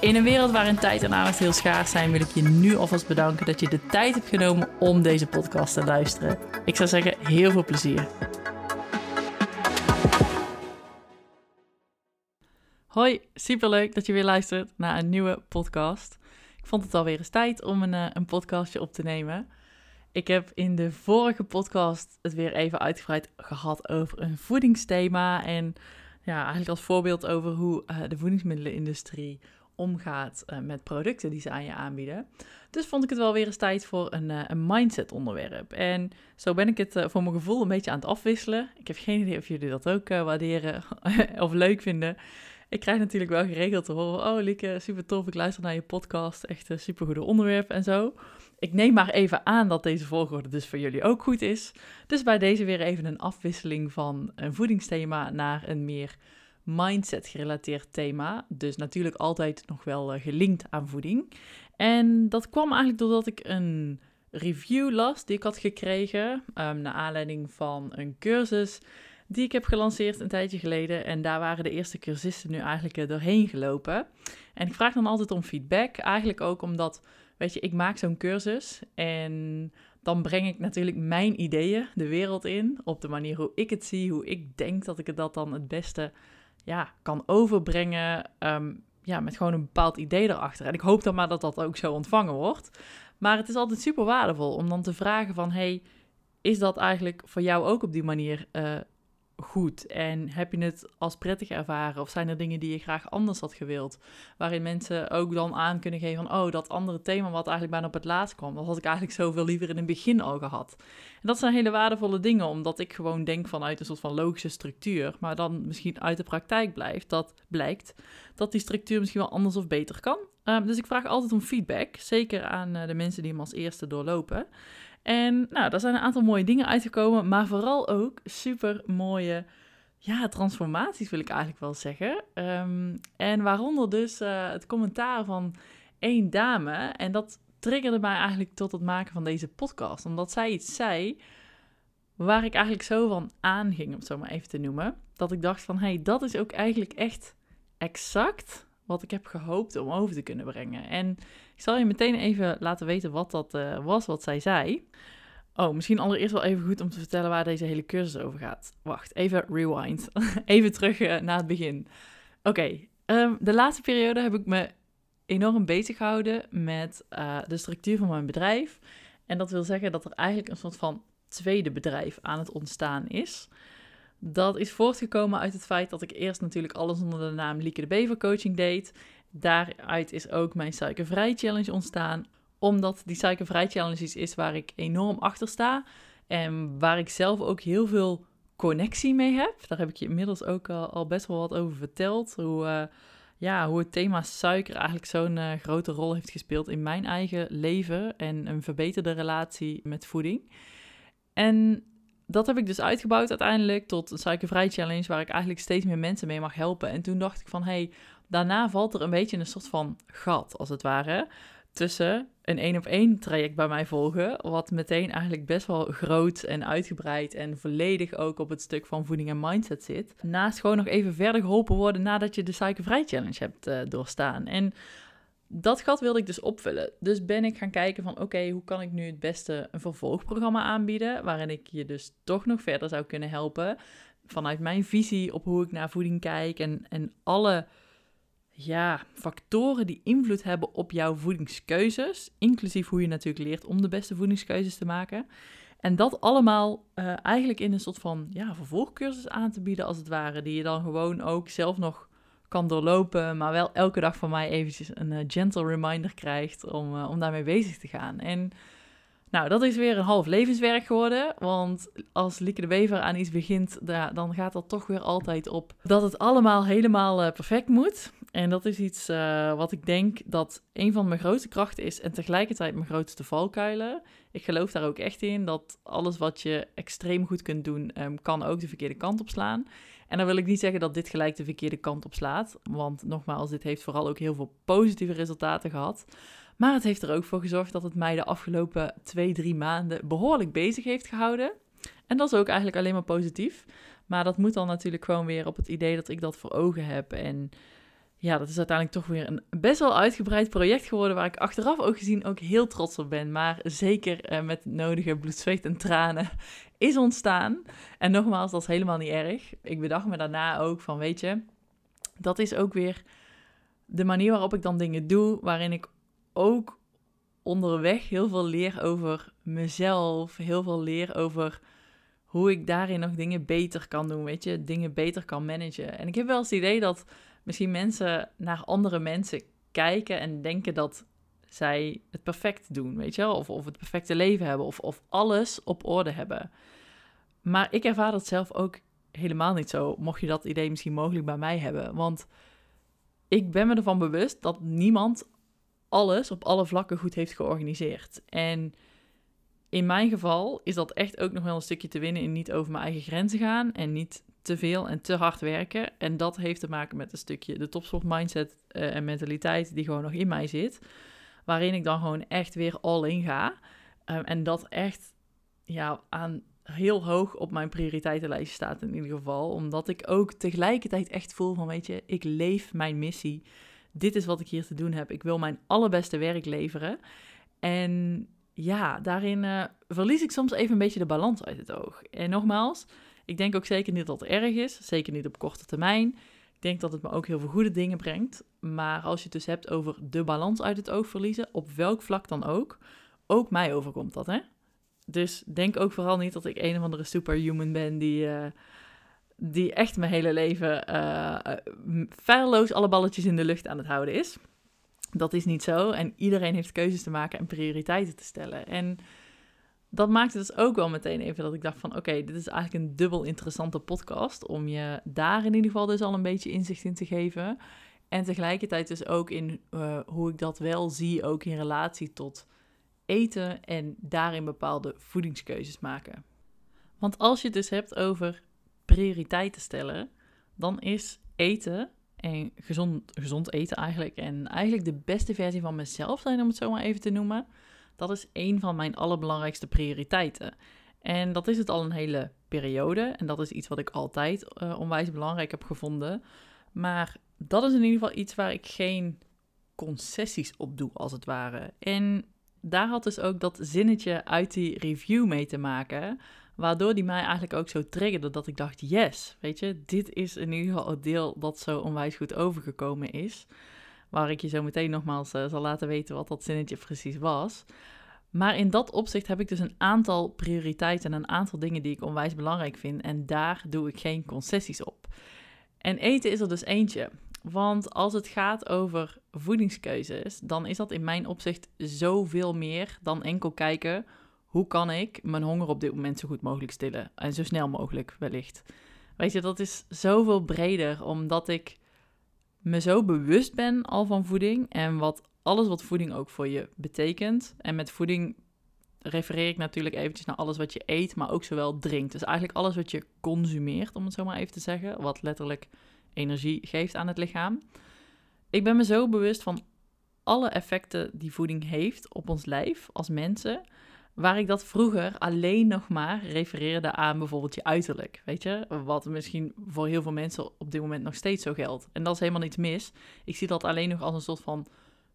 In een wereld waarin tijd en aandacht heel schaars zijn, wil ik je nu alvast bedanken dat je de tijd hebt genomen om deze podcast te luisteren. Ik zou zeggen, heel veel plezier. Hoi, superleuk dat je weer luistert naar een nieuwe podcast. Ik vond het alweer eens tijd om een, eh, een podcastje op te nemen. Ik heb in de vorige podcast het weer even uitgebreid gehad over een voedingsthema. En ja, eigenlijk als voorbeeld over hoe uh, de voedingsmiddelenindustrie omgaat uh, met producten die ze aan je aanbieden. Dus vond ik het wel weer eens tijd voor een, uh, een mindset onderwerp. En zo ben ik het uh, voor mijn gevoel een beetje aan het afwisselen. Ik heb geen idee of jullie dat ook waarderen of leuk vinden. Ik krijg natuurlijk wel geregeld te horen, oh Lieke, super tof, ik luister naar je podcast, echt een super goede onderwerp en zo. Ik neem maar even aan dat deze volgorde dus voor jullie ook goed is. Dus bij deze weer even een afwisseling van een voedingsthema naar een meer mindset gerelateerd thema. Dus natuurlijk altijd nog wel uh, gelinkt aan voeding. En dat kwam eigenlijk doordat ik een review las die ik had gekregen. Um, naar aanleiding van een cursus die ik heb gelanceerd een tijdje geleden. En daar waren de eerste cursisten nu eigenlijk uh, doorheen gelopen. En ik vraag dan altijd om feedback. Eigenlijk ook omdat, weet je, ik maak zo'n cursus en dan breng ik natuurlijk mijn ideeën de wereld in. Op de manier hoe ik het zie, hoe ik denk dat ik het dat dan het beste ja, kan overbrengen. Um, ja, met gewoon een bepaald idee erachter. En ik hoop dan maar dat dat ook zo ontvangen wordt. Maar het is altijd super waardevol om dan te vragen van... hey, is dat eigenlijk voor jou ook op die manier uh, goed? En heb je het als prettig ervaren? Of zijn er dingen die je graag anders had gewild? Waarin mensen ook dan aan kunnen geven van... oh, dat andere thema wat eigenlijk bijna op het laatst kwam... dat had ik eigenlijk zoveel liever in het begin al gehad. En dat zijn hele waardevolle dingen, omdat ik gewoon denk vanuit een soort van logische structuur... maar dan misschien uit de praktijk blijft, dat blijkt... dat die structuur misschien wel anders of beter kan. Um, dus ik vraag altijd om feedback, zeker aan uh, de mensen die hem als eerste doorlopen... En nou, daar zijn een aantal mooie dingen uitgekomen, maar vooral ook super mooie ja, transformaties, wil ik eigenlijk wel zeggen. Um, en waaronder dus uh, het commentaar van één dame. En dat triggerde mij eigenlijk tot het maken van deze podcast. Omdat zij iets zei waar ik eigenlijk zo van aanging, om het zo maar even te noemen. Dat ik dacht van, hé, hey, dat is ook eigenlijk echt exact wat ik heb gehoopt om over te kunnen brengen. En ik zal je meteen even laten weten wat dat uh, was, wat zij zei. Oh, misschien allereerst wel even goed om te vertellen waar deze hele cursus over gaat. Wacht, even rewind. even terug uh, naar het begin. Oké, um, de laatste periode heb ik me enorm bezig gehouden met uh, de structuur van mijn bedrijf. En dat wil zeggen dat er eigenlijk een soort van tweede bedrijf aan het ontstaan is. Dat is voortgekomen uit het feit dat ik eerst natuurlijk alles onder de naam Lieke de Bever Coaching deed. Daaruit is ook mijn Suikervrij Challenge ontstaan. Omdat die Suikervrij Challenge iets is waar ik enorm achter sta. En waar ik zelf ook heel veel connectie mee heb. Daar heb ik je inmiddels ook al, al best wel wat over verteld. Hoe, uh, ja, hoe het thema suiker eigenlijk zo'n uh, grote rol heeft gespeeld in mijn eigen leven. En een verbeterde relatie met voeding. En dat heb ik dus uitgebouwd uiteindelijk tot een suikervrij challenge, waar ik eigenlijk steeds meer mensen mee mag helpen. En toen dacht ik van, hey, daarna valt er een beetje een soort van gat, als het ware, tussen een één op één traject bij mij volgen, wat meteen eigenlijk best wel groot en uitgebreid en volledig ook op het stuk van voeding en mindset zit. Naast gewoon nog even verder geholpen worden nadat je de suikervrij challenge hebt uh, doorstaan. En dat gat wilde ik dus opvullen. Dus ben ik gaan kijken van oké, hoe kan ik nu het beste een vervolgprogramma aanbieden, waarin ik je dus toch nog verder zou kunnen helpen vanuit mijn visie op hoe ik naar voeding kijk en, en alle ja, factoren die invloed hebben op jouw voedingskeuzes, inclusief hoe je natuurlijk leert om de beste voedingskeuzes te maken. En dat allemaal uh, eigenlijk in een soort van ja, vervolgcursus aan te bieden, als het ware, die je dan gewoon ook zelf nog kan doorlopen, maar wel elke dag van mij eventjes een uh, gentle reminder krijgt om, uh, om daarmee bezig te gaan. En Nou, dat is weer een half levenswerk geworden. Want als Lieke de Wever aan iets begint, dan gaat dat toch weer altijd op dat het allemaal helemaal eh, perfect moet. En dat is iets wat ik denk dat een van mijn grootste krachten is en tegelijkertijd mijn grootste valkuilen. Ik geloof daar ook echt in dat alles wat je extreem goed kunt doen, um, kan ook de verkeerde kant op slaan. En dan wil ik niet zeggen dat dit gelijk de verkeerde kant op slaat. Want nogmaals, dit heeft vooral ook heel veel positieve resultaten gehad. Maar het heeft er ook voor gezorgd dat het mij de afgelopen twee, drie maanden behoorlijk bezig heeft gehouden. En dat is ook eigenlijk alleen maar positief. Maar dat moet dan natuurlijk gewoon weer op het idee dat ik dat voor ogen heb. En ja, dat is uiteindelijk toch weer een best wel uitgebreid project geworden. Waar ik achteraf ook gezien ook heel trots op ben. Maar zeker eh, met nodige bloed, zweet en tranen is ontstaan. En nogmaals, dat is helemaal niet erg. Ik bedacht me daarna ook van, weet je, dat is ook weer de manier waarop ik dan dingen doe. Waarin ik ook onderweg heel veel leer over mezelf, heel veel leer over hoe ik daarin nog dingen beter kan doen, weet je, dingen beter kan managen. En ik heb wel eens het idee dat misschien mensen naar andere mensen kijken en denken dat zij het perfect doen, weet je of, of het perfecte leven hebben, of, of alles op orde hebben. Maar ik ervaar dat zelf ook helemaal niet zo, mocht je dat idee misschien mogelijk bij mij hebben. Want ik ben me ervan bewust dat niemand alles op alle vlakken goed heeft georganiseerd. En in mijn geval is dat echt ook nog wel een stukje te winnen in niet over mijn eigen grenzen gaan en niet te veel en te hard werken. En dat heeft te maken met een stukje de topsport mindset uh, en mentaliteit die gewoon nog in mij zit. Waarin ik dan gewoon echt weer all in ga. Um, en dat echt ja, aan heel hoog op mijn prioriteitenlijst staat in ieder geval. Omdat ik ook tegelijkertijd echt voel van, weet je, ik leef mijn missie dit is wat ik hier te doen heb. Ik wil mijn allerbeste werk leveren. En ja, daarin uh, verlies ik soms even een beetje de balans uit het oog. En nogmaals, ik denk ook zeker niet dat het erg is. Zeker niet op korte termijn. Ik denk dat het me ook heel veel goede dingen brengt. Maar als je het dus hebt over de balans uit het oog verliezen, op welk vlak dan ook, ook mij overkomt dat, hè? Dus denk ook vooral niet dat ik een of andere superhuman ben die, uh, die echt mijn hele leven uh, feilloos alle balletjes in de lucht aan het houden is. Dat is niet zo. En iedereen heeft keuzes te maken en prioriteiten te stellen. En dat maakte dus ook wel meteen even dat ik dacht van... oké, dit is eigenlijk een dubbel interessante podcast... om je daar in ieder geval dus al een beetje inzicht in te geven. En tegelijkertijd dus ook in uh, hoe ik dat wel zie... ook in relatie tot eten en daarin bepaalde voedingskeuzes maken. Want als je het dus hebt over prioriteiten stellen, dan is eten en gezond, gezond eten eigenlijk en eigenlijk de beste versie van mezelf zijn, om het zo maar even te noemen, dat is een van mijn allerbelangrijkste prioriteiten. En dat is het al een hele periode en dat is iets wat ik altijd uh, onwijs belangrijk heb gevonden. Maar dat is in ieder geval iets waar ik geen concessies op doe, als het ware. En daar had dus ook dat zinnetje uit die review mee te maken. Waardoor die mij eigenlijk ook zo triggerde dat ik dacht, yes, weet je, dit is in ieder geval het deel dat zo onwijs goed overgekomen is. Waar ik je zo meteen nogmaals uh, zal laten weten wat dat zinnetje precies was. Maar in dat opzicht heb ik dus een aantal prioriteiten en een aantal dingen die ik onwijs belangrijk vind. En daar doe ik geen concessies op. En eten is er dus eentje. Want als het gaat over voedingskeuzes, dan is dat in mijn opzicht zoveel meer dan enkel kijken hoe kan ik mijn honger op dit moment zo goed mogelijk stillen? En zo snel mogelijk wellicht. Weet je, dat is zoveel breder, omdat ik me zo bewust ben al van voeding en wat alles wat voeding ook voor je betekent. En met voeding refereer ik natuurlijk eventjes naar alles wat je eet, maar ook zowel drinkt. Dus eigenlijk alles wat je consumeert, om het zo maar even te zeggen, wat letterlijk energie geeft aan het lichaam. Ik ben me zo bewust van alle effecten die voeding heeft op ons lijf als mensen. Waar ik dat vroeger alleen nog maar refereerde aan bijvoorbeeld je uiterlijk. Weet je, wat misschien voor heel veel mensen op dit moment nog steeds zo geldt. En dat is helemaal niets mis. Ik zie dat alleen nog als een soort van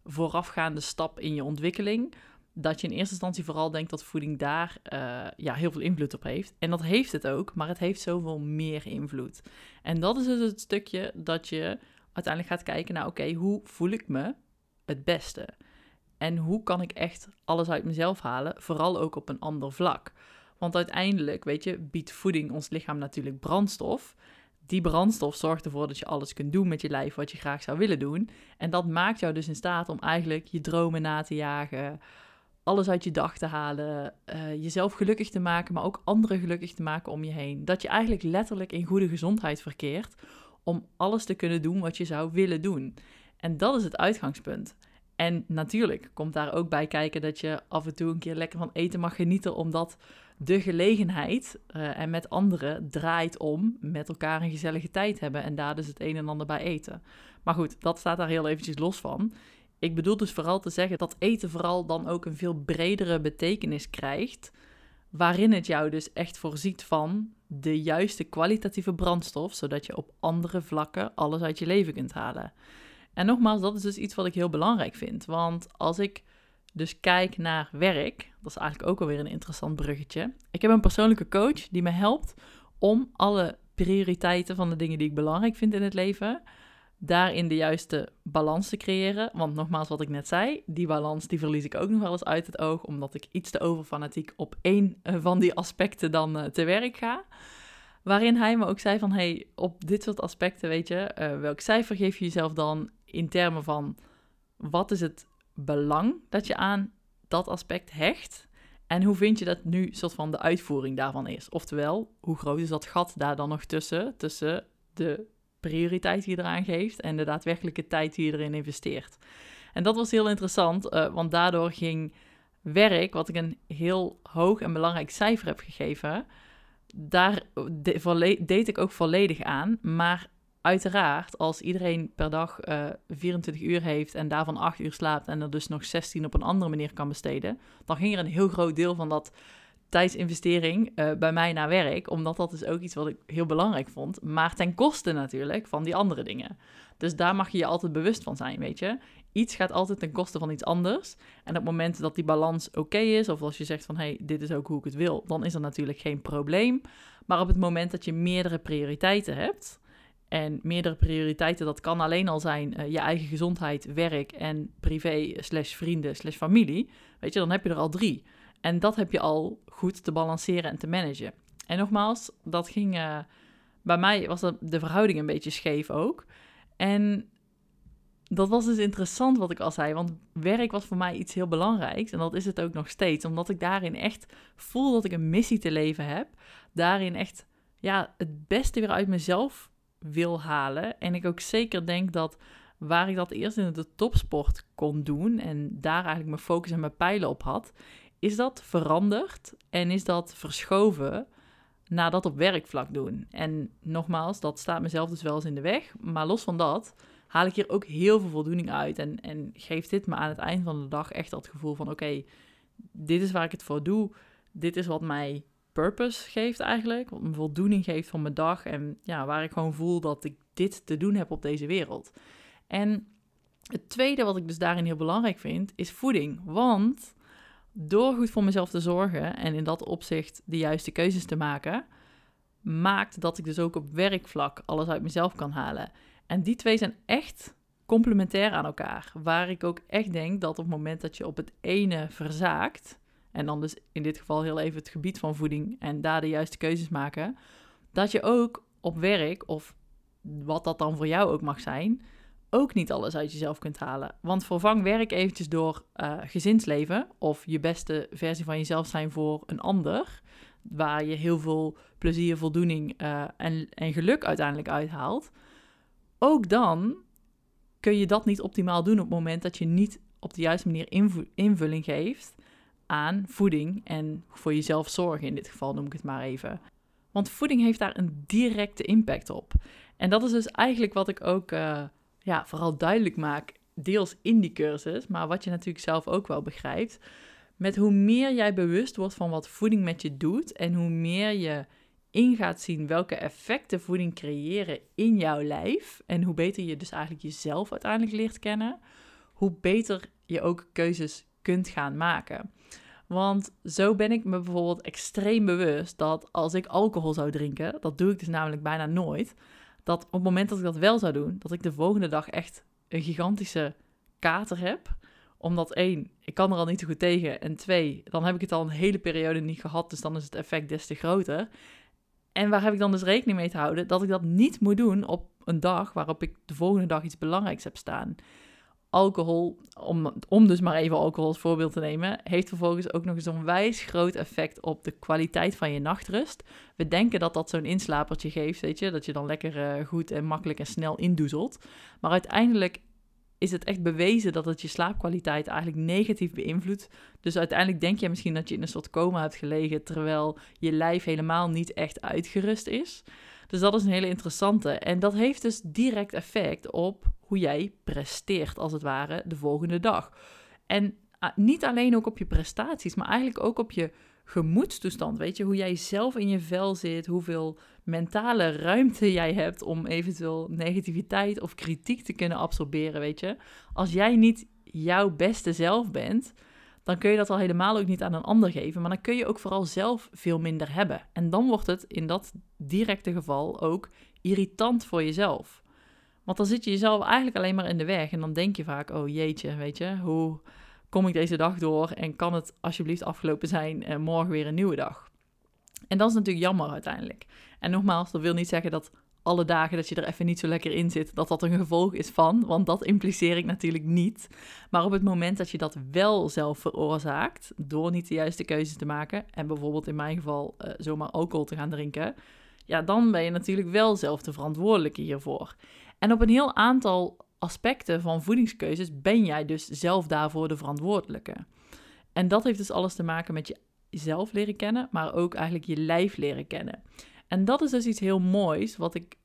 voorafgaande stap in je ontwikkeling. Dat je in eerste instantie vooral denkt dat voeding daar uh, ja, heel veel invloed op heeft. En dat heeft het ook, maar het heeft zoveel meer invloed. En dat is dus het stukje dat je uiteindelijk gaat kijken naar: oké, hoe voel ik me het beste? En hoe kan ik echt alles uit mezelf halen, vooral ook op een ander vlak? Want uiteindelijk, weet je, biedt voeding ons lichaam natuurlijk brandstof. Die brandstof zorgt ervoor dat je alles kunt doen met je lijf wat je graag zou willen doen. En dat maakt jou dus in staat om eigenlijk je dromen na te jagen, alles uit je dag te halen, uh, jezelf gelukkig te maken, maar ook anderen gelukkig te maken om je heen. Dat je eigenlijk letterlijk in goede gezondheid verkeert om alles te kunnen doen wat je zou willen doen. En dat is het uitgangspunt. En natuurlijk komt daar ook bij kijken dat je af en toe een keer lekker van eten mag genieten, omdat de gelegenheid uh, en met anderen draait om met elkaar een gezellige tijd hebben en daar dus het een en ander bij eten. Maar goed, dat staat daar heel eventjes los van. Ik bedoel dus vooral te zeggen dat eten vooral dan ook een veel bredere betekenis krijgt, waarin het jou dus echt voorziet van de juiste kwalitatieve brandstof, zodat je op andere vlakken alles uit je leven kunt halen. En nogmaals, dat is dus iets wat ik heel belangrijk vind. Want als ik dus kijk naar werk, dat is eigenlijk ook alweer een interessant bruggetje. Ik heb een persoonlijke coach die me helpt om alle prioriteiten van de dingen die ik belangrijk vind in het leven, daarin de juiste balans te creëren. Want nogmaals, wat ik net zei, die balans die verlies ik ook nog wel eens uit het oog, omdat ik iets te overfanatiek op één eh, van die aspecten dan uh, te werk ga. Waarin hij me ook zei van, hey, op dit soort aspecten, weet je, uh, welk cijfer geef je jezelf dan in termen van wat is het belang dat je aan dat aspect hecht? En hoe vind je dat nu soort van de uitvoering daarvan is? Oftewel, hoe groot is dat gat daar dan nog tussen, tussen de prioriteit die je eraan geeft en de daadwerkelijke tijd die je erin investeert? En dat was heel interessant, uh, want daardoor ging werk, wat ik een heel hoog en belangrijk cijfer heb gegeven, daar deed ik ook volledig aan. Maar uiteraard, als iedereen per dag uh, eh, 24 uur heeft en daarvan 8 uur slaapt en er dus nog 16 op een andere manier kan besteden, dan ging er een heel groot deel van dat tijdsinvestering uh, bij mij naar werk, omdat dat is ook iets wat ik heel belangrijk vond, maar ten koste natuurlijk van die andere dingen. Dus daar mag je je altijd bewust van zijn, weet je. Iets gaat altijd ten koste van iets anders. En op het moment dat die balans oké is, of als je zegt van hé, hey, dit is ook hoe ik het wil, dan is er natuurlijk geen probleem. Maar op het moment dat je meerdere prioriteiten hebt, en meerdere prioriteiten, dat kan alleen al zijn uh, je eigen gezondheid, werk en privé slash vrienden slash familie. Weet je, dan heb je er al drie. En dat heb je al goed te balanceren en te managen. En nogmaals, dat ging... Uh, bij mij was dat de verhouding een beetje scheef ook. En dat was dus interessant wat ik al zei, want werk was voor mij iets heel belangrijks en dat is het ook nog steeds, omdat ik daarin echt voel dat ik een missie te leven heb, daarin echt ja, het beste weer uit mezelf wil halen en ik ook zeker denk dat waar ik dat eerst in de topsport kon doen en daar eigenlijk mijn focus en mijn pijlen op had, is dat veranderd en is dat verschoven naar dat op werkvlak doen. En nogmaals, dat staat mezelf dus wel eens in de weg, maar los van dat haal ik hier ook heel veel voldoening uit. En, en geeft dit me aan het eind van de dag echt dat gevoel van: oké, dit is waar ik het voor doe. Dit is wat mij purpose geeft eigenlijk. Wat me voldoening geeft van mijn dag. En ja, waar ik gewoon voel dat ik dit te doen heb op deze wereld. En het tweede wat ik dus daarin heel belangrijk vind, is voeding. Want door goed voor mezelf te zorgen en in dat opzicht de juiste keuzes te maken, maakt dat ik dus ook op werkvlak alles uit mezelf kan halen. En die twee zijn echt complementair aan elkaar. Waar ik ook echt denk dat op het moment dat je op het ene verzaakt, en dan dus in dit geval heel even het gebied van voeding en daar de juiste keuzes maken, dat je ook op werk, of wat dat dan voor jou ook mag zijn, ook niet alles uit jezelf kunt halen. Want vervang werk eventjes door uh, gezinsleven of je beste versie van jezelf zijn voor een ander, waar je heel veel plezier, voldoening uh, en, en geluk uiteindelijk uithaalt ook dan kun je dat niet optimaal doen op het moment dat je niet op de juiste manier invulling geeft aan voeding en voor jezelf zorgen. In dit geval noem ik het maar even. Want voeding heeft daar een directe impact op. En dat is dus eigenlijk wat ik ook uh, ja, vooral duidelijk maak, deels in die cursus, maar wat je natuurlijk zelf ook wel begrijpt. Met hoe meer jij bewust wordt van wat voeding met je doet en hoe meer je in gaat zien welke effecten voeding creëren in jouw lijf. En hoe beter je dus eigenlijk jezelf uiteindelijk leert kennen, hoe beter je ook keuzes kunt gaan maken. Want zo ben ik me bijvoorbeeld extreem bewust dat als ik alcohol zou drinken, dat doe ik dus namelijk bijna nooit, dat op het moment dat ik dat wel zou doen, dat ik de volgende dag echt een gigantische kater heb omdat één, ik kan er al niet zo goed tegen. En twee, dan heb ik het al een hele periode niet gehad. Dus dan is het effect des te groter. En waar heb ik dan dus rekening mee te houden? Dat ik dat niet moet doen op een dag waarop ik de volgende dag iets belangrijks heb staan. Alcohol, om, om dus maar even alcohol als voorbeeld te nemen, heeft vervolgens ook nog eens een wijs groot effect op de kwaliteit van je nachtrust. We denken dat dat zo'n inslapertje geeft, weet je, dat je dan lekker uh, goed en makkelijk en snel indoezelt. Maar uiteindelijk is het echt bewezen dat het je slaapkwaliteit eigenlijk negatief beïnvloedt. Dus uiteindelijk denk je misschien dat je in een soort coma hebt gelegen, terwijl je lijf helemaal niet echt uitgerust is. Dus dat is een hele interessante. En dat heeft dus direct effect op hoe jij presteert, als het ware, de volgende dag. En ah, niet alleen ook op je prestaties, maar eigenlijk ook op je gemoedstoestand. Weet je, hoe jij zelf in je vel zit, hoeveel mentale ruimte jij hebt om eventueel negativiteit of kritiek te kunnen absorberen. Weet je, als jij niet jouw beste zelf bent, dan kun je dat al helemaal ook niet aan een ander geven. Maar dan kun je ook vooral zelf veel minder hebben. En dan wordt het in dat directe geval ook irritant voor jezelf. Want dan zit je jezelf eigenlijk alleen maar in de weg. En dan denk je vaak, oh jeetje, weet je, hoe kom ik deze dag door? En kan het alsjeblieft afgelopen zijn en morgen weer een nieuwe dag? En dat is natuurlijk jammer uiteindelijk. En nogmaals, dat wil niet zeggen dat alle dagen dat je er even niet zo lekker in zit, dat dat een gevolg is van. Want dat impliceer ik natuurlijk niet. Maar op het moment dat je dat wel zelf veroorzaakt, door niet de juiste keuzes te maken, en bijvoorbeeld in mijn geval uh, zomaar alcohol te gaan drinken, ja, dan ben je natuurlijk wel zelf de verantwoordelijke hiervoor. En op een heel aantal aspecten van voedingskeuzes ben jij dus zelf daarvoor de verantwoordelijke. En dat heeft dus alles te maken met jezelf leren kennen, maar ook eigenlijk je lijf leren kennen. En dat is dus iets heel moois, wat ik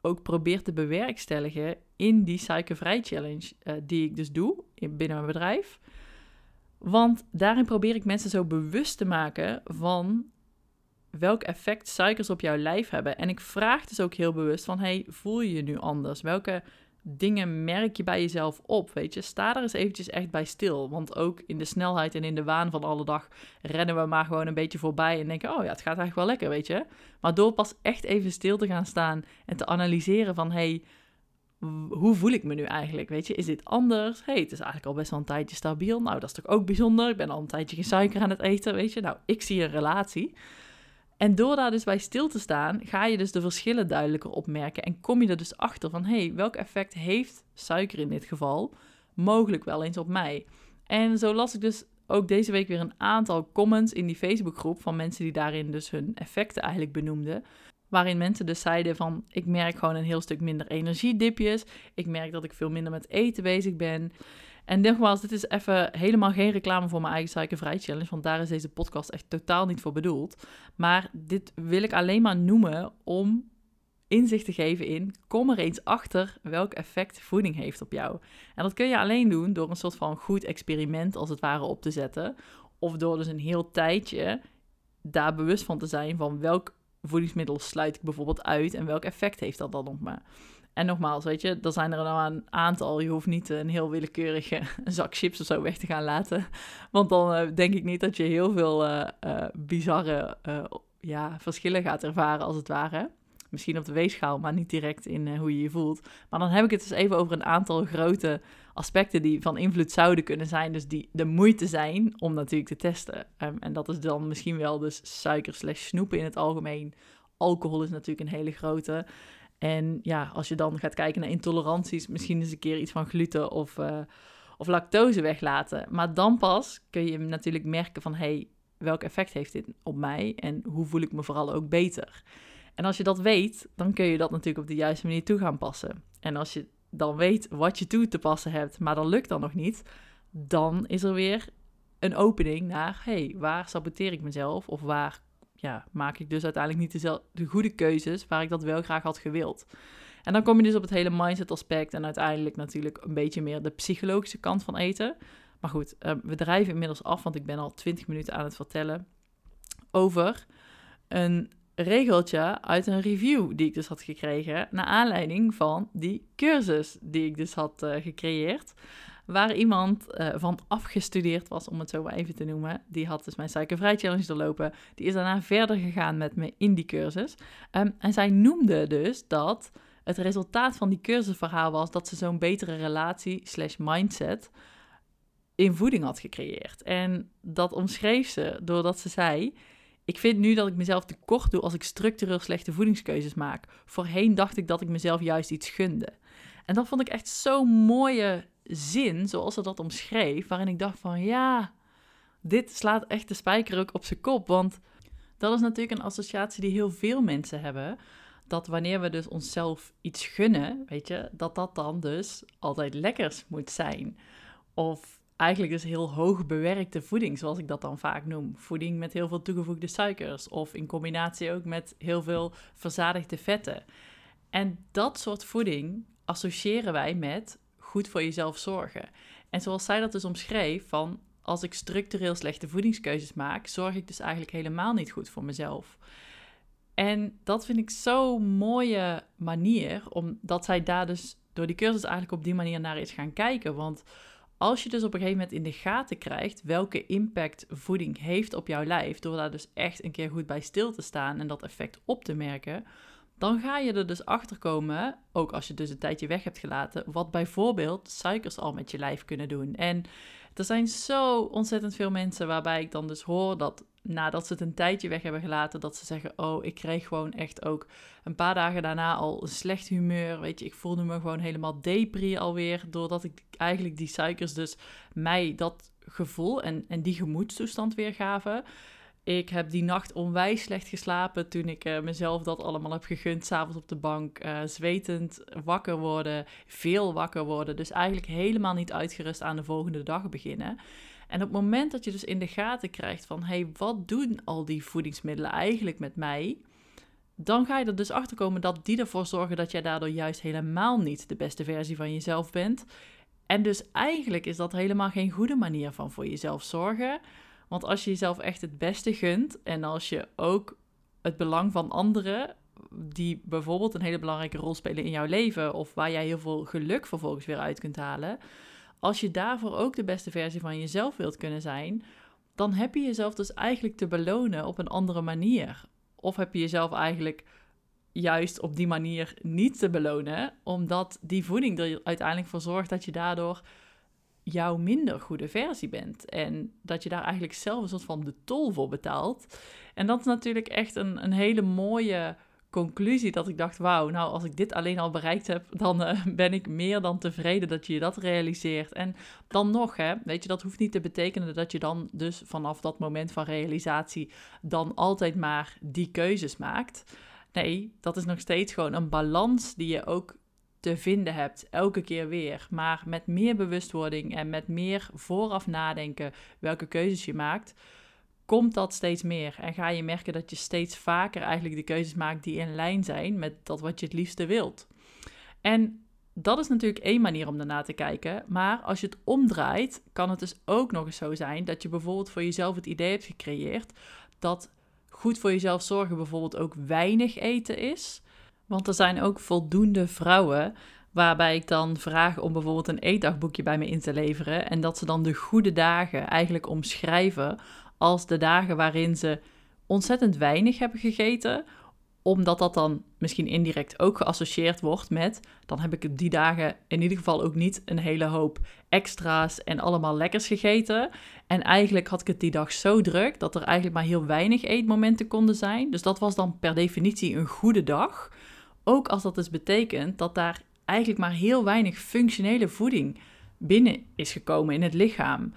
ook probeer te bewerkstelligen in die suikervrij challenge uh, die ik dus doe in, binnen mijn bedrijf. Want daarin probeer ik mensen zo bewust te maken van welk effect suikers op jouw lijf hebben. En ik vraag dus ook heel bewust van, hey, voel je je nu anders? Welke dingen merk je bij jezelf op, weet je? Sta er eens eventjes echt bij stil. Want ook in de snelheid en in de waan van alle dag rennen we maar gewoon een beetje voorbij en denken, oh ja, het gaat eigenlijk wel lekker, weet je? Maar door pas echt even stil te gaan staan en te analyseren van, hey, hoe voel ik me nu eigenlijk, weet je? Is dit anders? hey, het is eigenlijk al best wel een tijdje stabiel. Nou, dat is toch ook bijzonder? Ik ben al een tijdje geen suiker aan het eten, weet je? Nou, ik zie een relatie. En door daar dus bij stil te staan, ga je dus de verschillen duidelijker opmerken en kom je er dus achter van, hé, hey, welk effect heeft suiker in dit geval mogelijk wel eens op mij? En zo las ik dus ook deze week weer een aantal comments in die Facebookgroep van mensen die daarin dus hun effecten eigenlijk benoemden. Waarin mensen dus zeiden van, ik merk gewoon een heel stuk minder energiedipjes. Ik merk dat ik veel minder met eten bezig ben. En nogmaals, dit is even helemaal geen reclame voor mijn eigen suikervrij challenge, want daar is deze podcast echt totaal niet voor bedoeld. Maar dit wil ik alleen maar noemen om inzicht te geven in, kom er eens achter welk effect voeding heeft op jou. En dat kun je alleen doen door een soort van goed experiment als het ware op te zetten. Of door dus een heel tijdje daar bewust van te zijn van welk voedingsmiddel sluit ik bijvoorbeeld uit en welk effect heeft dat dan op me. En nogmaals, weet je, er zijn er nou een aantal. Je hoeft niet een heel willekeurige zak chips of zo weg te gaan laten. Want dan uh, denk ik niet dat je heel veel uh, uh, bizarre ja, verschillen gaat ervaren, als het ware. Misschien op de weegschaal, maar niet direct in hoe je je voelt. Maar dan heb ik het dus even over een aantal grote aspecten die van invloed zouden kunnen zijn. Dus die de moeite zijn om natuurlijk te testen. Um, en dat is dan misschien wel dus suiker slash snoepen in het algemeen. Alcohol is natuurlijk een hele grote. En ja, als je dan gaat kijken naar intoleranties, misschien eens een keer iets van gluten of, uh, of lactose weglaten. Maar dan pas kun je natuurlijk merken van, hey, welk effect heeft dit op mij en hoe voel ik me vooral ook beter? En als je dat weet, dan kun je dat natuurlijk op de juiste manier toe gaan passen. En als je dan weet wat je toe te passen hebt, maar dat lukt dan nog niet, dan is er weer een opening naar, hey, waar saboteer ik mezelf? Of waar ja, maak ik dus uiteindelijk niet dezelfde, de goede keuzes waar ik dat wel graag had gewild. En dan kom je dus op het hele mindset aspect en uiteindelijk natuurlijk een beetje meer de psychologische kant van eten. Maar goed, uh, we drijven inmiddels af, want ik ben al 20 minuten aan het vertellen over een regeltje uit een review die ik dus had gekregen naar aanleiding van die cursus die ik dus had uh, gecreëerd waar iemand uh, van afgestudeerd was, om het zo maar even te noemen. Die had dus mijn suikervrij challenge doorlopen. Die is daarna verder gegaan met me in die cursus. Um, en zij noemde dus dat het resultaat van die cursusverhaal was dat ze zo'n betere relatie slash mindset in voeding had gecreëerd. En dat omschreef ze doordat ze zei... Ik vind nu dat ik mezelf tekort doe als ik structureel slechte voedingskeuzes maak. Voorheen dacht ik dat ik mezelf juist iets gunde. En dat vond ik echt zo'n mooie zin, zoals ze dat omschreef, waarin ik dacht van ja, dit slaat echt de spijker ook op zijn kop. Want dat is natuurlijk een associatie die heel veel mensen hebben. Dat wanneer we dus onszelf iets gunnen, weet je, dat dat dan dus altijd lekkers moet zijn. Of eigenlijk dus heel hoog bewerkte voeding, zoals ik dat dan vaak noem. Voeding met heel veel toegevoegde suikers of in combinatie ook met heel veel verzadigde vetten. En dat soort voeding associëren wij met goed voor jezelf zorgen. En zoals zij dat dus omschreef, van als ik structureel slechte voedingskeuzes maak, zorg ik dus eigenlijk helemaal niet goed voor mezelf. En dat vind ik zo'n mooie manier, omdat zij daar dus door die cursus eigenlijk op die manier naar is gaan kijken. Want als je dus op een gegeven moment in de gaten krijgt welke impact voeding heeft op jouw lijf, door daar dus echt een keer goed bij stil te staan en dat effect op te merken, dan ga je er dus achter komen, ook als je dus een tijdje weg hebt gelaten, wat bijvoorbeeld suikers al met je lijf kunnen doen. En er zijn zo ontzettend veel mensen waarbij ik dan dus hoor dat nadat ze het een tijdje weg hebben gelaten, dat ze zeggen: Oh, ik kreeg gewoon echt ook een paar dagen daarna al een slecht humeur. Weet je, ik voelde me gewoon helemaal depri alweer. Doordat ik eigenlijk die suikers dus mij dat gevoel en, en die gemoedstoestand weer gaven. Ik heb die nacht onwijs slecht geslapen toen ik uh, mezelf dat allemaal heb gegund. S'avonds op de bank, uh, zwetend wakker worden, veel wakker worden. Dus eigenlijk helemaal niet uitgerust aan de volgende dag beginnen. En op het moment dat je dus in de gaten krijgt van... hé, hey, wat doen al die voedingsmiddelen eigenlijk met mij... dan ga je er dus achter komen dat die ervoor zorgen... dat jij daardoor juist helemaal niet de beste versie van jezelf bent. En dus eigenlijk is dat helemaal geen goede manier van voor jezelf zorgen... Want als je jezelf echt het beste gunt en als je ook het belang van anderen, die bijvoorbeeld een hele belangrijke rol spelen in jouw leven of waar jij heel veel geluk vervolgens weer uit kunt halen, als je daarvoor ook de beste versie van jezelf wilt kunnen zijn, dan heb je jezelf dus eigenlijk te belonen op een andere manier. Of heb je jezelf eigenlijk juist op die manier niet te belonen, omdat die voeding er uiteindelijk voor zorgt dat je daardoor jouw minder goede versie bent. En dat je daar eigenlijk zelf een soort van de tol voor betaalt. En dat is natuurlijk echt een, een hele mooie conclusie dat ik dacht, wauw, nou als ik dit alleen al bereikt heb, dan eh, ben ik meer dan tevreden dat je dat realiseert. En dan nog, hè, weet je, dat hoeft niet te betekenen dat je dan dus vanaf dat moment van realisatie dan altijd maar die keuzes maakt. Nee, dat is nog steeds gewoon een balans die je ook te vinden hebt, elke keer weer. Maar met meer bewustwording en met meer vooraf nadenken welke keuzes je maakt, komt dat steeds meer. En ga je merken dat je steeds vaker eigenlijk de keuzes maakt die in lijn zijn met dat wat je het liefste wilt. En dat is natuurlijk één manier om daarna te kijken. Maar als je het omdraait, kan het dus ook nog eens zo zijn dat je bijvoorbeeld voor jezelf het idee hebt gecreëerd dat goed voor jezelf zorgen bijvoorbeeld ook weinig eten is. Want er zijn ook voldoende vrouwen waarbij ik dan vraag om bijvoorbeeld een eetdagboekje bij me in te leveren. En dat ze dan de goede dagen eigenlijk omschrijven als de dagen waarin ze ontzettend weinig hebben gegeten. Omdat dat dan misschien indirect ook geassocieerd wordt met. Dan heb ik die dagen in ieder geval ook niet een hele hoop extra's en allemaal lekkers gegeten. En eigenlijk had ik het die dag zo druk dat er eigenlijk maar heel weinig eetmomenten konden zijn. Dus dat was dan per definitie een goede dag. Ook als dat dus betekent dat daar eigenlijk maar heel weinig functionele voeding binnen is gekomen in het lichaam.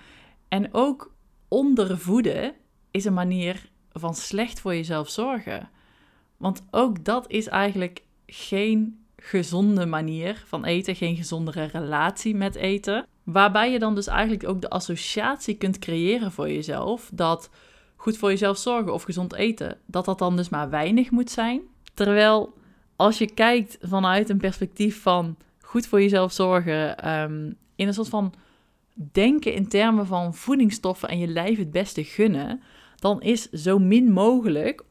En ook ondervoeden is een manier van slecht voor jezelf zorgen. Want ook dat is eigenlijk geen gezonde manier van eten, geen gezondere relatie met eten. Waarbij je dan dus eigenlijk ook de associatie kunt creëren voor jezelf dat goed voor jezelf zorgen of gezond eten, dat dat dan dus maar weinig moet zijn. Terwijl als je kijkt vanuit een perspectief van goed voor jezelf zorgen, ehm, in een soort van denken in termen van voedingsstoffen en je lijf het beste gunnen, dan is zo min mogelijk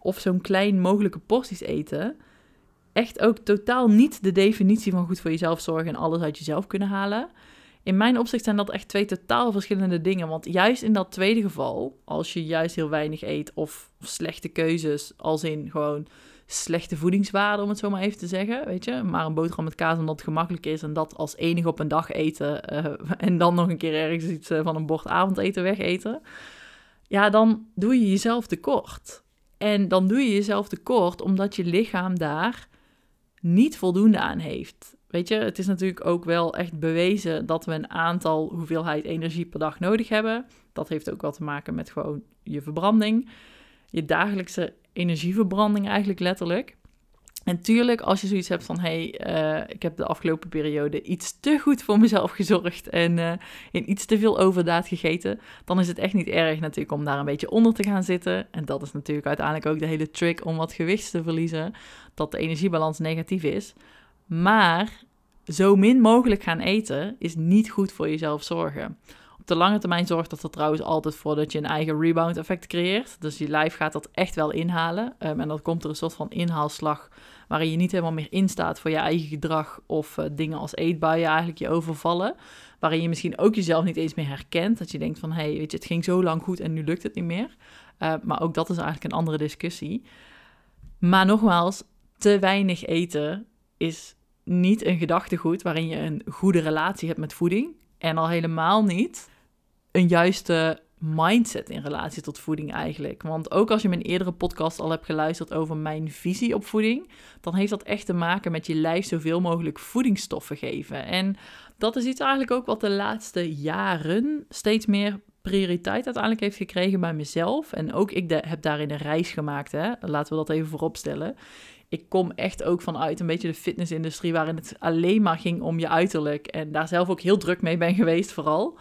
of zo'n klein mogelijke porties eten echt ook totaal niet de definitie van goed voor jezelf zorgen en alles uit jezelf kunnen halen. In mijn opzicht zijn dat echt twee totaal verschillende dingen. Want juist in dat tweede geval, als je juist heel weinig eet of slechte keuzes, als in gewoon slechte voedingswaarde, om het zo maar even te zeggen. Weet je, maar een boterham met kaas omdat het gemakkelijk is en dat als enige op een dag eten. Uh, en dan nog een keer ergens iets uh, van een bord avondeten wegeten. Ja, dan doe je jezelf tekort. En dan doe je jezelf tekort omdat je lichaam daar niet voldoende aan heeft. weet je, het is natuurlijk ook wel echt bewezen dat we een aantal hoeveelheid energie per dag nodig hebben. Dat heeft ook wel te maken met gewoon je verbranding. Je dagelijkse energieverbranding eigenlijk letterlijk. En tuurlijk, als je zoiets hebt van, hé, hey, uh, ik heb de afgelopen periode iets te goed voor mezelf gezorgd en uh, in iets te veel overdaad gegeten, dan is het echt niet erg natuurlijk om daar een beetje onder te gaan zitten. En dat is natuurlijk uiteindelijk ook de hele trick om wat gewicht te verliezen, dat de energiebalans negatief is. Maar zo min mogelijk gaan eten is niet goed voor jezelf zorgen. De lange termijn zorgt dat er trouwens altijd voor dat je een eigen rebound effect creëert. Dus je lijf gaat dat echt wel inhalen. Um, en dan komt er een soort van inhaalslag waarin je niet helemaal meer instaat voor je eigen gedrag of uh, dingen als eetbuien eigenlijk je overvallen. Waarin je misschien ook jezelf niet eens meer herkent. Dat je denkt van, hé, hey, weet je, het ging zo lang goed en nu lukt het niet meer. Uh, maar ook dat is eigenlijk een andere discussie. Maar nogmaals, te weinig eten is niet een gedachtegoed waarin je een goede relatie hebt met voeding. En al helemaal niet een juiste mindset in relatie tot voeding eigenlijk. Want ook als je mijn eerdere podcast al hebt geluisterd over mijn visie op voeding, dan heeft dat echt te maken met je lijf zoveel mogelijk voedingsstoffen geven. En dat is iets eigenlijk ook wat de laatste jaren steeds meer prioriteit uiteindelijk heeft gekregen bij mezelf. En ook ik heb daarin een reis gemaakt, hè? laten we dat even vooropstellen ik kom echt ook vanuit een beetje de fitnessindustrie, waarin het alleen maar ging om je uiterlijk. En daar zelf ook heel druk mee ben geweest, vooral.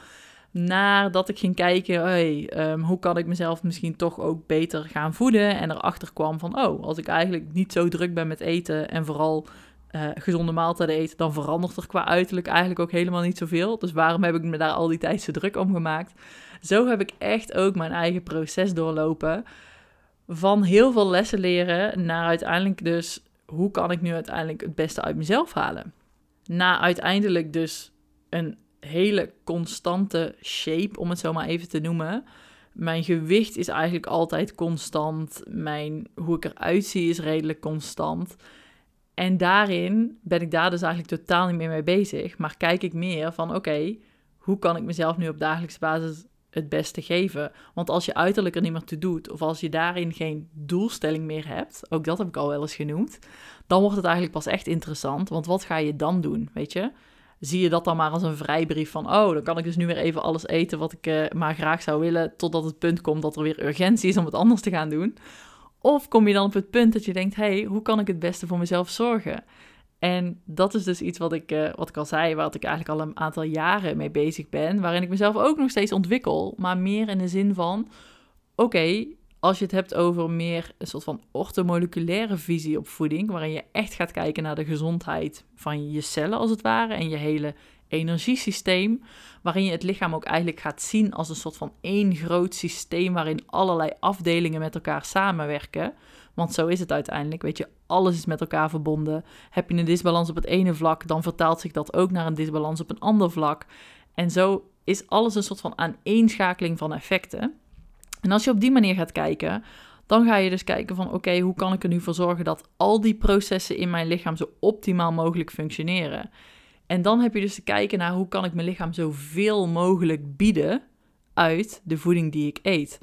Nadat ik ging kijken, um, hoe kan ik mezelf misschien toch ook beter gaan voeden? En erachter kwam van, oh, als ik eigenlijk niet zo druk ben met eten en vooral uh, gezonde maaltijden eten, dan verandert er qua uiterlijk eigenlijk ook helemaal niet zoveel. Dus waarom heb ik me daar al die tijd zo druk om gemaakt? Zo heb ik echt ook mijn eigen proces doorlopen van heel veel lessen leren naar uiteindelijk dus hoe kan ik nu uiteindelijk het beste uit mezelf halen. Na uiteindelijk dus een hele constante shape, om het zo maar even te noemen. Mijn gewicht is eigenlijk altijd constant. Mijn, hoe ik eruit zie is redelijk constant. En daarin ben ik daar dus eigenlijk totaal niet meer mee bezig. Maar kijk ik meer van oké, hoe kan ik mezelf nu op dagelijkse basis het beste geven. Want als je uiterlijk er niet meer toe doet, of als je daarin geen doelstelling meer hebt, ook dat heb ik al wel eens genoemd, dan wordt het eigenlijk pas echt interessant. Want wat ga je dan doen, weet je? Zie je dat dan maar als een vrijbrief van, oh, dan kan ik dus nu weer even alles eten wat ik uh, maar graag zou willen, totdat het punt komt dat er weer urgentie is om het anders te gaan doen? Of kom je dan op het punt dat je denkt, hey, hoe kan ik het beste voor mezelf zorgen? En dat is dus iets wat ik, uh, wat ik al zei, waar ik eigenlijk al een aantal jaren mee bezig ben. Waarin ik mezelf ook nog steeds ontwikkel. Maar meer in de zin van: oké, als je het hebt over meer een soort van ortomoleculaire visie op voeding. Waarin je echt gaat kijken naar de gezondheid van je cellen, als het ware. En je hele energiesysteem. Waarin je het lichaam ook eigenlijk gaat zien als een soort van één groot systeem. Waarin allerlei afdelingen met elkaar samenwerken. Want zo is het uiteindelijk. Weet je, alles is met elkaar verbonden. Heb je een disbalans op het ene vlak, dan vertaalt zich dat ook naar een disbalans op een ander vlak. En zo is alles een soort van aaneenschakeling van effecten. En als je op die manier gaat kijken, dan ga je dus kijken van oké, hoe kan ik er nu voor zorgen dat al die processen in mijn lichaam zo optimaal mogelijk functioneren. En dan heb je dus te kijken naar hoe kan ik mijn lichaam zoveel mogelijk bieden uit de voeding die ik eet.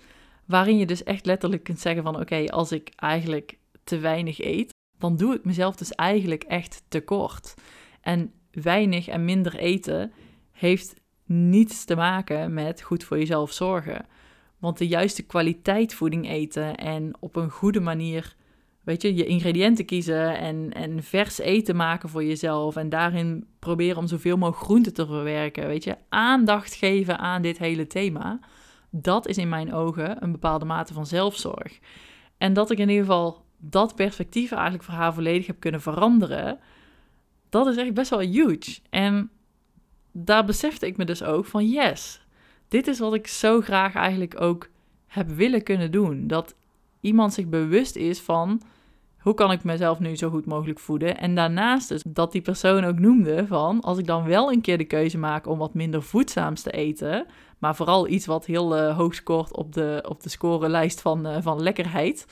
Waarin je dus echt letterlijk kunt zeggen van oké, als ik eigenlijk te weinig eet, dan doe ik mezelf dus eigenlijk echt tekort. En weinig en minder eten heeft niets te maken met goed voor jezelf zorgen. Want de juiste kwaliteit voeding eten en op een goede manier, weet je, je ingrediënten kiezen en, en vers eten maken voor jezelf. En daarin proberen om zoveel mogelijk groente te verwerken. Weet je, aandacht geven aan dit hele thema dat is in mijn ogen een bepaalde mate van zelfzorg. En dat ik in ieder geval dat perspectief eigenlijk voor haar volledig heb kunnen veranderen, dat is echt best wel huge. En daar besefte ik me dus ook van yes, dit is wat ik zo graag eigenlijk ook heb willen kunnen doen. Dat iemand zich bewust is van hoe kan ik mezelf nu zo goed mogelijk voeden? En daarnaast dus dat die persoon ook noemde van als ik dan wel een keer de keuze maak om wat minder voedzaams te eten, maar vooral iets wat heel uh, hoog scoort op de, op de scorelijst van, uh, van lekkerheid,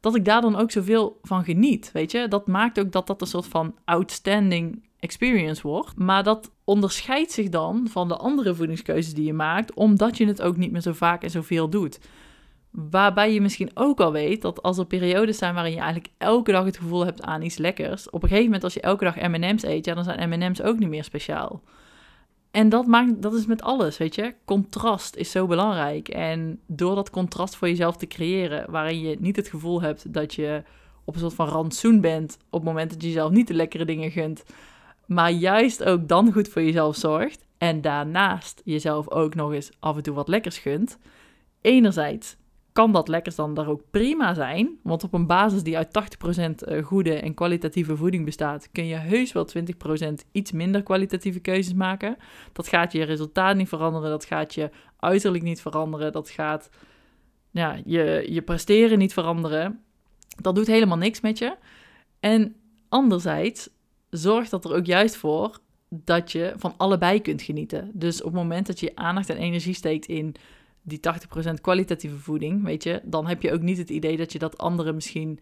dat ik daar dan ook zoveel van geniet, weet je? Dat maakt ook dat dat een soort van outstanding experience wordt. Maar dat onderscheidt zich dan van de andere voedingskeuzes die je maakt, omdat je het ook niet meer zo vaak en zoveel doet. Waarbij je misschien ook al weet dat als er periodes zijn waarin je eigenlijk elke dag het gevoel hebt aan iets lekkers, op een gegeven moment als je elke dag M&M's eet, ja, dan zijn M&M's ook niet meer speciaal. En dat, maakt, dat is met alles, weet je. Contrast is zo belangrijk. En door dat contrast voor jezelf te creëren, waarin je niet het gevoel hebt dat je op een soort van rantsoen bent op het moment dat je jezelf niet de lekkere dingen gunt, maar juist ook dan goed voor jezelf zorgt en daarnaast jezelf ook nog eens af en toe wat lekkers gunt. Enerzijds kan dat lekkers dan daar ook prima zijn. Want op een basis die uit 80% eh, goede en kwalitatieve voeding bestaat, kun je heus wel 20% iets minder kwalitatieve keuzes maken. Dat gaat je resultaat niet veranderen, dat gaat je uiterlijk niet veranderen, dat gaat ja, je, je presteren niet veranderen. Dat doet helemaal niks met je. En anderzijds zorgt dat er ook juist voor dat je van allebei kunt genieten. Dus op het moment dat je aandacht en energie steekt in die 80% kwalitatieve voeding, weet je, dan heb je ook niet het idee dat je dat andere misschien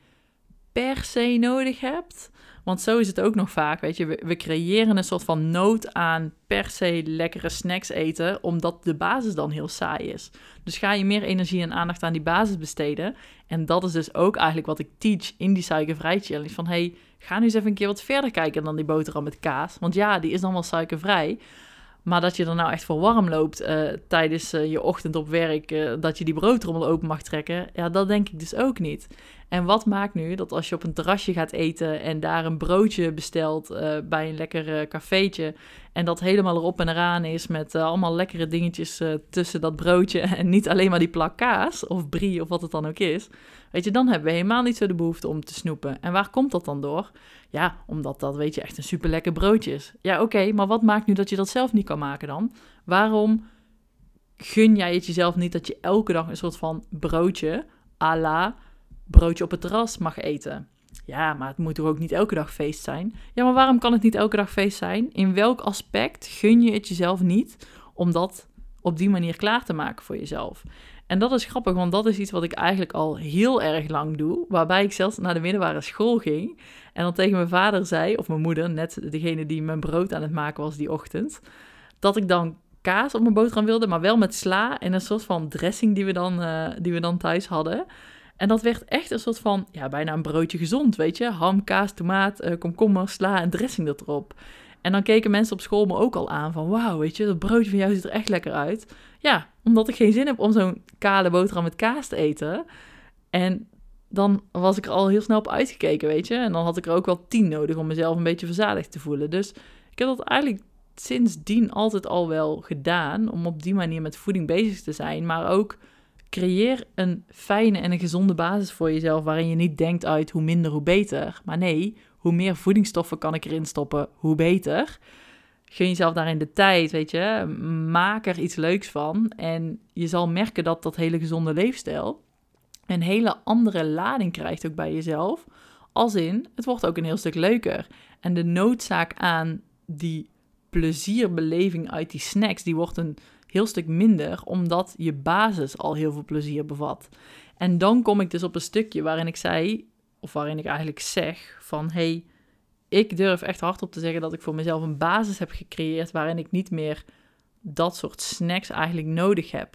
per se nodig hebt. Want zo is het ook nog vaak, weet je. We, creëren een soort van nood aan per se lekkere snacks eten, omdat de basis dan heel saai is. Dus ga je meer energie en aandacht aan die basis besteden. En dat is dus ook eigenlijk wat ik teach in die suikervrij challenge. Van, hey, ga nu eens even een keer wat verder kijken dan die boterham met kaas. Want ja, die is dan wel suikervrij. Maar dat je er nou echt voor warm loopt uh, tijdens uh, je ochtend op werk, uh, dat je die broodtrommel open mag trekken, ja, dat denk ik dus ook niet. En wat maakt nu dat als je op een terrasje gaat eten en daar een broodje bestelt bij een lekker cafeetje en dat helemaal erop en eraan is met allemaal lekkere dingetjes tussen dat broodje en niet alleen maar die plak kaas of brie of wat het dan ook is, weet je, dan hebben we helemaal niet zo de behoefte om te snoepen. En waar komt dat dan door? Ja, omdat dat, weet je, echt een super lekker broodje is. Ja, oké, maar wat maakt nu dat je dat zelf niet kan maken dan? Waarom gun jij het jezelf niet dat je elke dag een soort van broodje à la broodje op het terras mag eten? Ja, maar het moet toch ook niet elke dag feest zijn? Ja, maar waarom kan het niet elke dag feest zijn? In welk aspect gun je het jezelf niet om dat op die manier klaar te maken voor jezelf? En dat is grappig, want dat is iets wat ik eigenlijk al heel erg lang doe. Waarbij ik zelfs naar de middelbare school ging. En dan tegen mijn vader zei, of mijn moeder, net degene die mijn brood aan het maken was die ochtend. Dat ik dan kaas op mijn boterham wilde, maar wel met sla en een soort van dressing die we dan, uh, die we dan thuis hadden. En dat werd echt een soort van, ja, bijna een broodje gezond, weet je. Ham, kaas, tomaat, uh, komkommer, sla en dressing erop. En dan keken mensen op school me ook al aan van, wauw, weet je, dat broodje van jou ziet er echt lekker uit. Ja, omdat ik geen zin heb om zo'n kale boterham met kaas te eten. En dan was ik er al heel snel op uitgekeken, weet je. En dan had ik er ook wel tien nodig om mezelf een beetje verzadigd te voelen. Dus ik heb dat eigenlijk sindsdien altijd al wel gedaan. Om op die manier met voeding bezig te zijn. Maar ook creëer een fijne en een gezonde basis voor jezelf. Waarin je niet denkt uit hoe minder, hoe beter. Maar nee, hoe meer voedingsstoffen kan ik erin stoppen, hoe beter. Gun jezelf daarin de tijd, weet je. Maak er iets leuks van. En je zal merken dat dat hele gezonde leefstijl een hele andere lading krijgt ook bij jezelf. Als in, het wordt ook een heel stuk leuker. En de noodzaak aan die plezierbeleving uit die snacks, die wordt een heel stuk minder, omdat je basis al heel veel plezier bevat. En dan kom ik dus op een stukje waarin ik zei, of waarin ik eigenlijk zeg van hey, ik durf echt hardop te zeggen dat ik voor mezelf een basis heb gecreëerd waarin ik niet meer dat soort snacks eigenlijk nodig heb.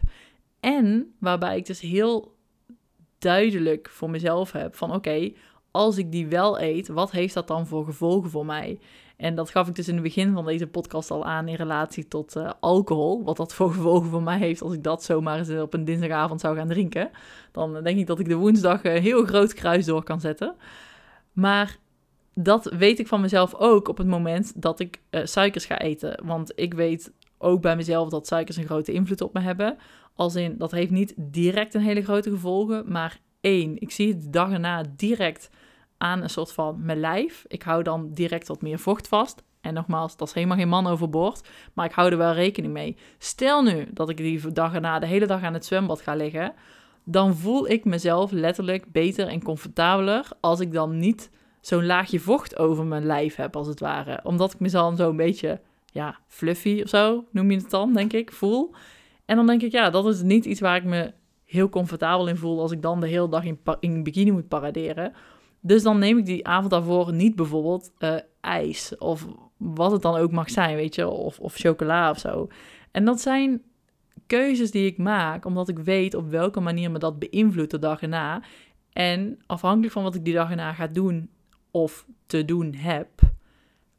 En waarbij ik dus heel duidelijk voor mezelf heb van oké, als ik die wel eet, wat heeft dat dan voor gevolgen voor mij? En dat gaf ik dus in het begin van deze podcast al aan in relatie tot uh, alcohol. Wat dat voor gevolgen voor mij heeft als ik dat zomaar eens op een dinsdagavond zou gaan drinken. Dan denk ik dat ik de woensdag een heel groot kruis door kan zetten. Maar dat weet ik van mezelf ook op het moment dat ik suikers ga eten. Want ik weet ook bij mezelf dat suikers een grote invloed op me hebben. Als in, dat heeft niet direct een hele grote gevolgen, maar één, ik zie het de dag erna direct aan een soort van mijn lijf. Ik hou dan direct wat meer vocht vast. En nogmaals, dat is helemaal geen man overboord, maar ik hou er wel rekening mee. Stel nu dat ik die dag erna de hele dag aan het zwembad ga liggen, dan voel ik mezelf letterlijk beter en comfortabeler als ik dan niet zo'n laagje vocht over mijn lijf heb, als het ware. Omdat ik me dan zo een beetje, ja, fluffy of zo, noem je het dan, denk ik, voel. En dan denk ik, ja, dat is niet iets waar ik me heel comfortabel in voel als ik dan de hele dag in, in bikini moet paraderen. Dus dan neem ik die avond daarvoor niet bijvoorbeeld uh, ijs of wat het dan ook mag zijn, weet je, of, of chocola of zo. En dat zijn keuzes die ik maak, omdat ik weet op welke manier me dat beïnvloedt de dag erna. En afhankelijk van wat ik die dag erna ga doen of te doen heb,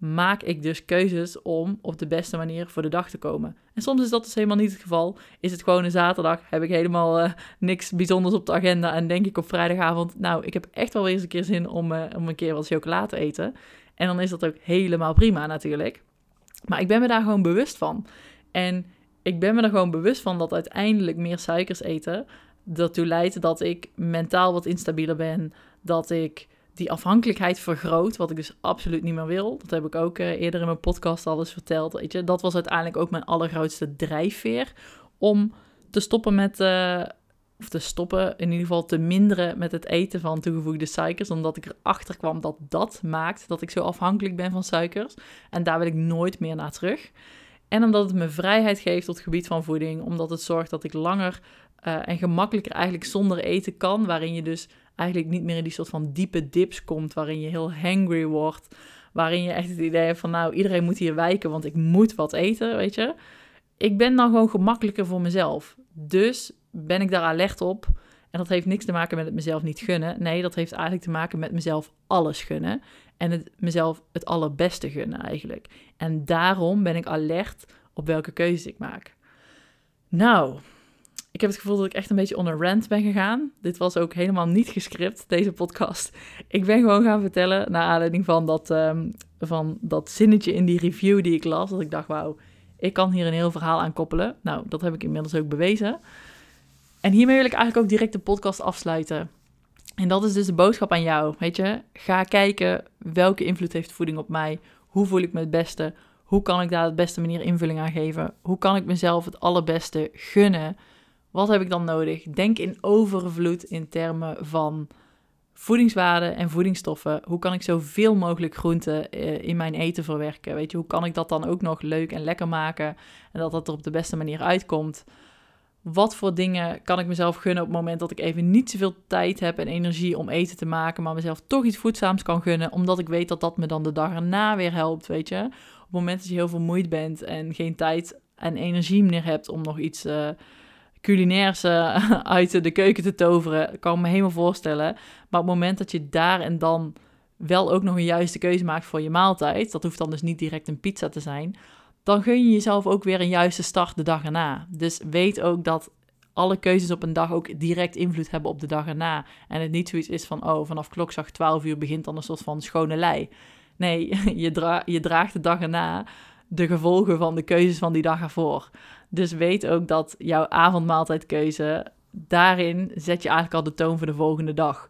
maak ik dus keuzes om op de beste manier voor de dag te komen. En soms is dat dus helemaal niet het geval. Is het gewoon een zaterdag, heb ik helemaal uh, niks bijzonders op de agenda en denk ik op vrijdagavond, nou, ik heb echt wel weer eens een keer zin om, uh, om een keer wat chocolade te eten. En dan is dat ook helemaal prima natuurlijk. Maar ik ben me daar gewoon bewust van. En ik ben me er gewoon bewust van dat uiteindelijk meer suikers eten ertoe leidt dat ik mentaal wat instabieler ben, dat ik die afhankelijkheid vergroot, wat ik dus absoluut niet meer wil. Dat heb ik ook uh, eerder in mijn podcast al eens verteld. Weet je, dat was uiteindelijk ook mijn allergrootste drijfveer om te stoppen met, uh, of te stoppen, in ieder geval te minderen met het eten van toegevoegde suikers, omdat ik erachter kwam dat dat maakt dat ik zo afhankelijk ben van suikers. En daar wil ik nooit meer naar terug. En omdat het me vrijheid geeft op het gebied van voeding, omdat het zorgt dat ik langer uh, en gemakkelijker eigenlijk zonder eten kan, waarin je dus eigenlijk niet meer in die soort van diepe dips komt, waarin je heel hangry wordt, waarin je echt het idee hebt van nou, iedereen moet hier wijken, want ik moet wat eten, weet je. Ik ben dan gewoon gemakkelijker voor mezelf. Dus ben ik daar alert op. En dat heeft niks te maken met het mezelf niet gunnen. Nee, dat heeft eigenlijk te maken met mezelf alles gunnen. En het mezelf het allerbeste gunnen eigenlijk. En daarom ben ik alert op welke keuzes ik maak. Nou, ik heb het gevoel dat ik echt een beetje on rant ben gegaan. Dit was ook helemaal niet gescript, deze podcast. Ik ben gewoon gaan vertellen, naar aanleiding van dat, um, van dat zinnetje in die review die ik las. Dat ik dacht, wauw, ik kan hier een heel verhaal aan koppelen. Nou, dat heb ik inmiddels ook bewezen. En hiermee wil ik eigenlijk ook direct de podcast afsluiten. En dat is dus de boodschap aan jou, weet je. Ga kijken welke invloed heeft voeding op mij. Hoe voel ik me het beste? Hoe kan ik daar de beste manier invulling aan geven? Hoe kan ik mezelf het allerbeste gunnen? Wat heb ik dan nodig? Denk in overvloed in termen van voedingswaarde en voedingsstoffen. Hoe kan ik zoveel mogelijk groenten eh, in mijn eten verwerken? Weet je, hoe kan ik dat dan ook nog leuk en lekker maken en dat dat er op de beste manier uitkomt? Wat voor dingen kan ik mezelf gunnen op het moment dat ik even niet zoveel tijd heb en energie om eten te maken, maar mezelf toch iets voedzaams kan gunnen, omdat ik weet dat dat me dan de dag erna weer helpt, weet je? Op het moment dat je heel vermoeid bent en geen tijd en energie meer hebt om nog iets uh, culinairs uit de keuken te toveren, kan ik me helemaal voorstellen. Maar op het moment dat je daar en dan wel ook nog een juiste keuze maakt voor je maaltijd, dat hoeft dan dus niet direct een pizza te zijn, dan gun je jezelf ook weer een juiste start de dag erna. Dus weet ook dat alle keuzes op een dag ook direct invloed hebben op de dag erna. En het niet zoiets is van, oh, vanaf klokslag 12 uur begint dan een soort van schone lei. Nee, je, dra je draagt de dag erna de gevolgen van de keuzes van die dag ervoor. Dus weet ook dat jouw avondmaaltijdkeuze, daarin zet je eigenlijk al de toon voor de volgende dag.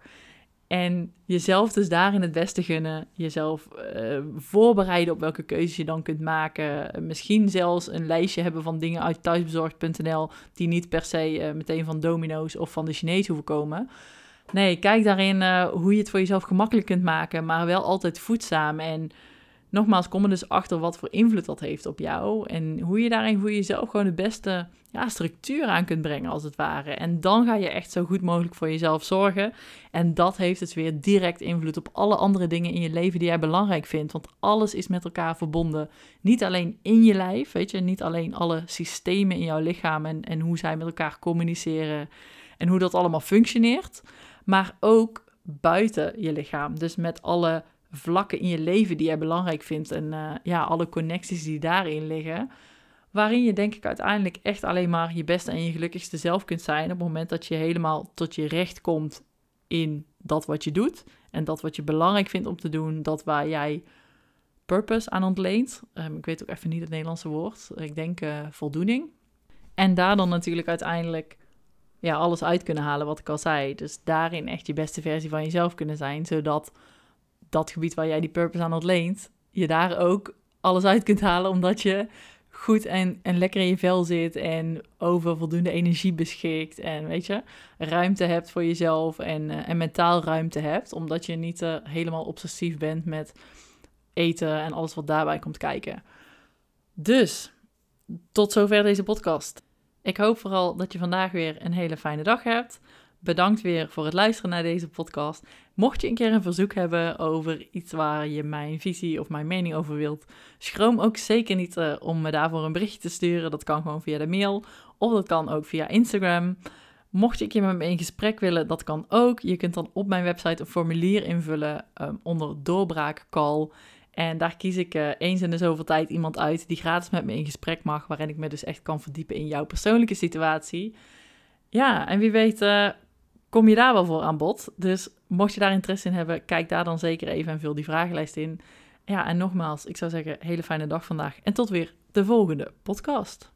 En jezelf dus daarin het beste gunnen. Jezelf uh, voorbereiden op welke keuzes je dan kunt maken. Misschien zelfs een lijstje hebben van dingen uit thuisbezorgd.nl. Die niet per se uh, meteen van Domino's of van de Chinees hoeven komen. Nee, kijk daarin uh, hoe je het voor jezelf gemakkelijk kunt maken. Maar wel altijd voedzaam. En nogmaals, kom er dus achter wat voor invloed dat heeft op jou. En hoe je daarin voor jezelf gewoon de beste ja, structuur aan kunt brengen, als het ware. En dan ga je echt zo goed mogelijk voor jezelf zorgen. En dat heeft dus weer direct invloed op alle andere dingen in je leven die jij belangrijk vindt. Want alles is met elkaar verbonden. Niet alleen in je lijf, weet je, niet alleen alle systemen in jouw lichaam en, en hoe zij met elkaar communiceren en hoe dat allemaal functioneert. Maar ook buiten je lichaam. Dus met alle vlakken in je leven die jij belangrijk vindt en uh, ja, alle connecties die daarin liggen. Waarin je denk ik uiteindelijk echt alleen maar je beste en je gelukkigste zelf kunt zijn op het moment dat je helemaal tot je recht komt in dat wat je doet en dat wat je belangrijk vindt om te doen, dat waar jij purpose aan ontleent. Um, ik weet ook even niet het Nederlandse woord. Ik denk uh, voldoening. En daar dan natuurlijk uiteindelijk ja, alles uit kunnen halen wat ik al zei. Dus daarin echt je beste versie van jezelf kunnen zijn, zodat dat gebied waar jij die purpose aan ontleent, je daar ook alles uit kunt halen, omdat je goed en, en lekker in je vel zit en over voldoende energie beschikt en weet je, ruimte hebt voor jezelf en, uh, en mentaal ruimte hebt, omdat je niet uh, helemaal obsessief bent met eten en alles wat daarbij komt kijken. Dus, tot zover deze podcast. Ik hoop vooral dat je vandaag weer een hele fijne dag hebt. bedankt weer voor het luisteren naar deze podcast. Mocht je een keer een verzoek hebben over iets waar je mijn visie of mijn mening over wilt, schroom ook zeker niet uh, om me daarvoor een berichtje te sturen. Dat kan gewoon via de mail of dat kan ook via Instagram. Mocht je een keer met me in gesprek willen, dat kan ook. Je kunt dan op mijn website een formulier invullen um, onder doorbraakcall. En daar kies ik uh, eens in de zoveel tijd iemand uit die gratis met me in gesprek mag, waarin ik me dus echt kan verdiepen in jouw persoonlijke situatie. Ja, en wie weet uh, kom je daar wel voor aan bod. Dus mocht je daar interesse in hebben, kijk daar dan zeker even en vul die vragenlijst in. Ja, en nogmaals, ik zou zeggen, hele fijne dag vandaag en tot weer de volgende podcast.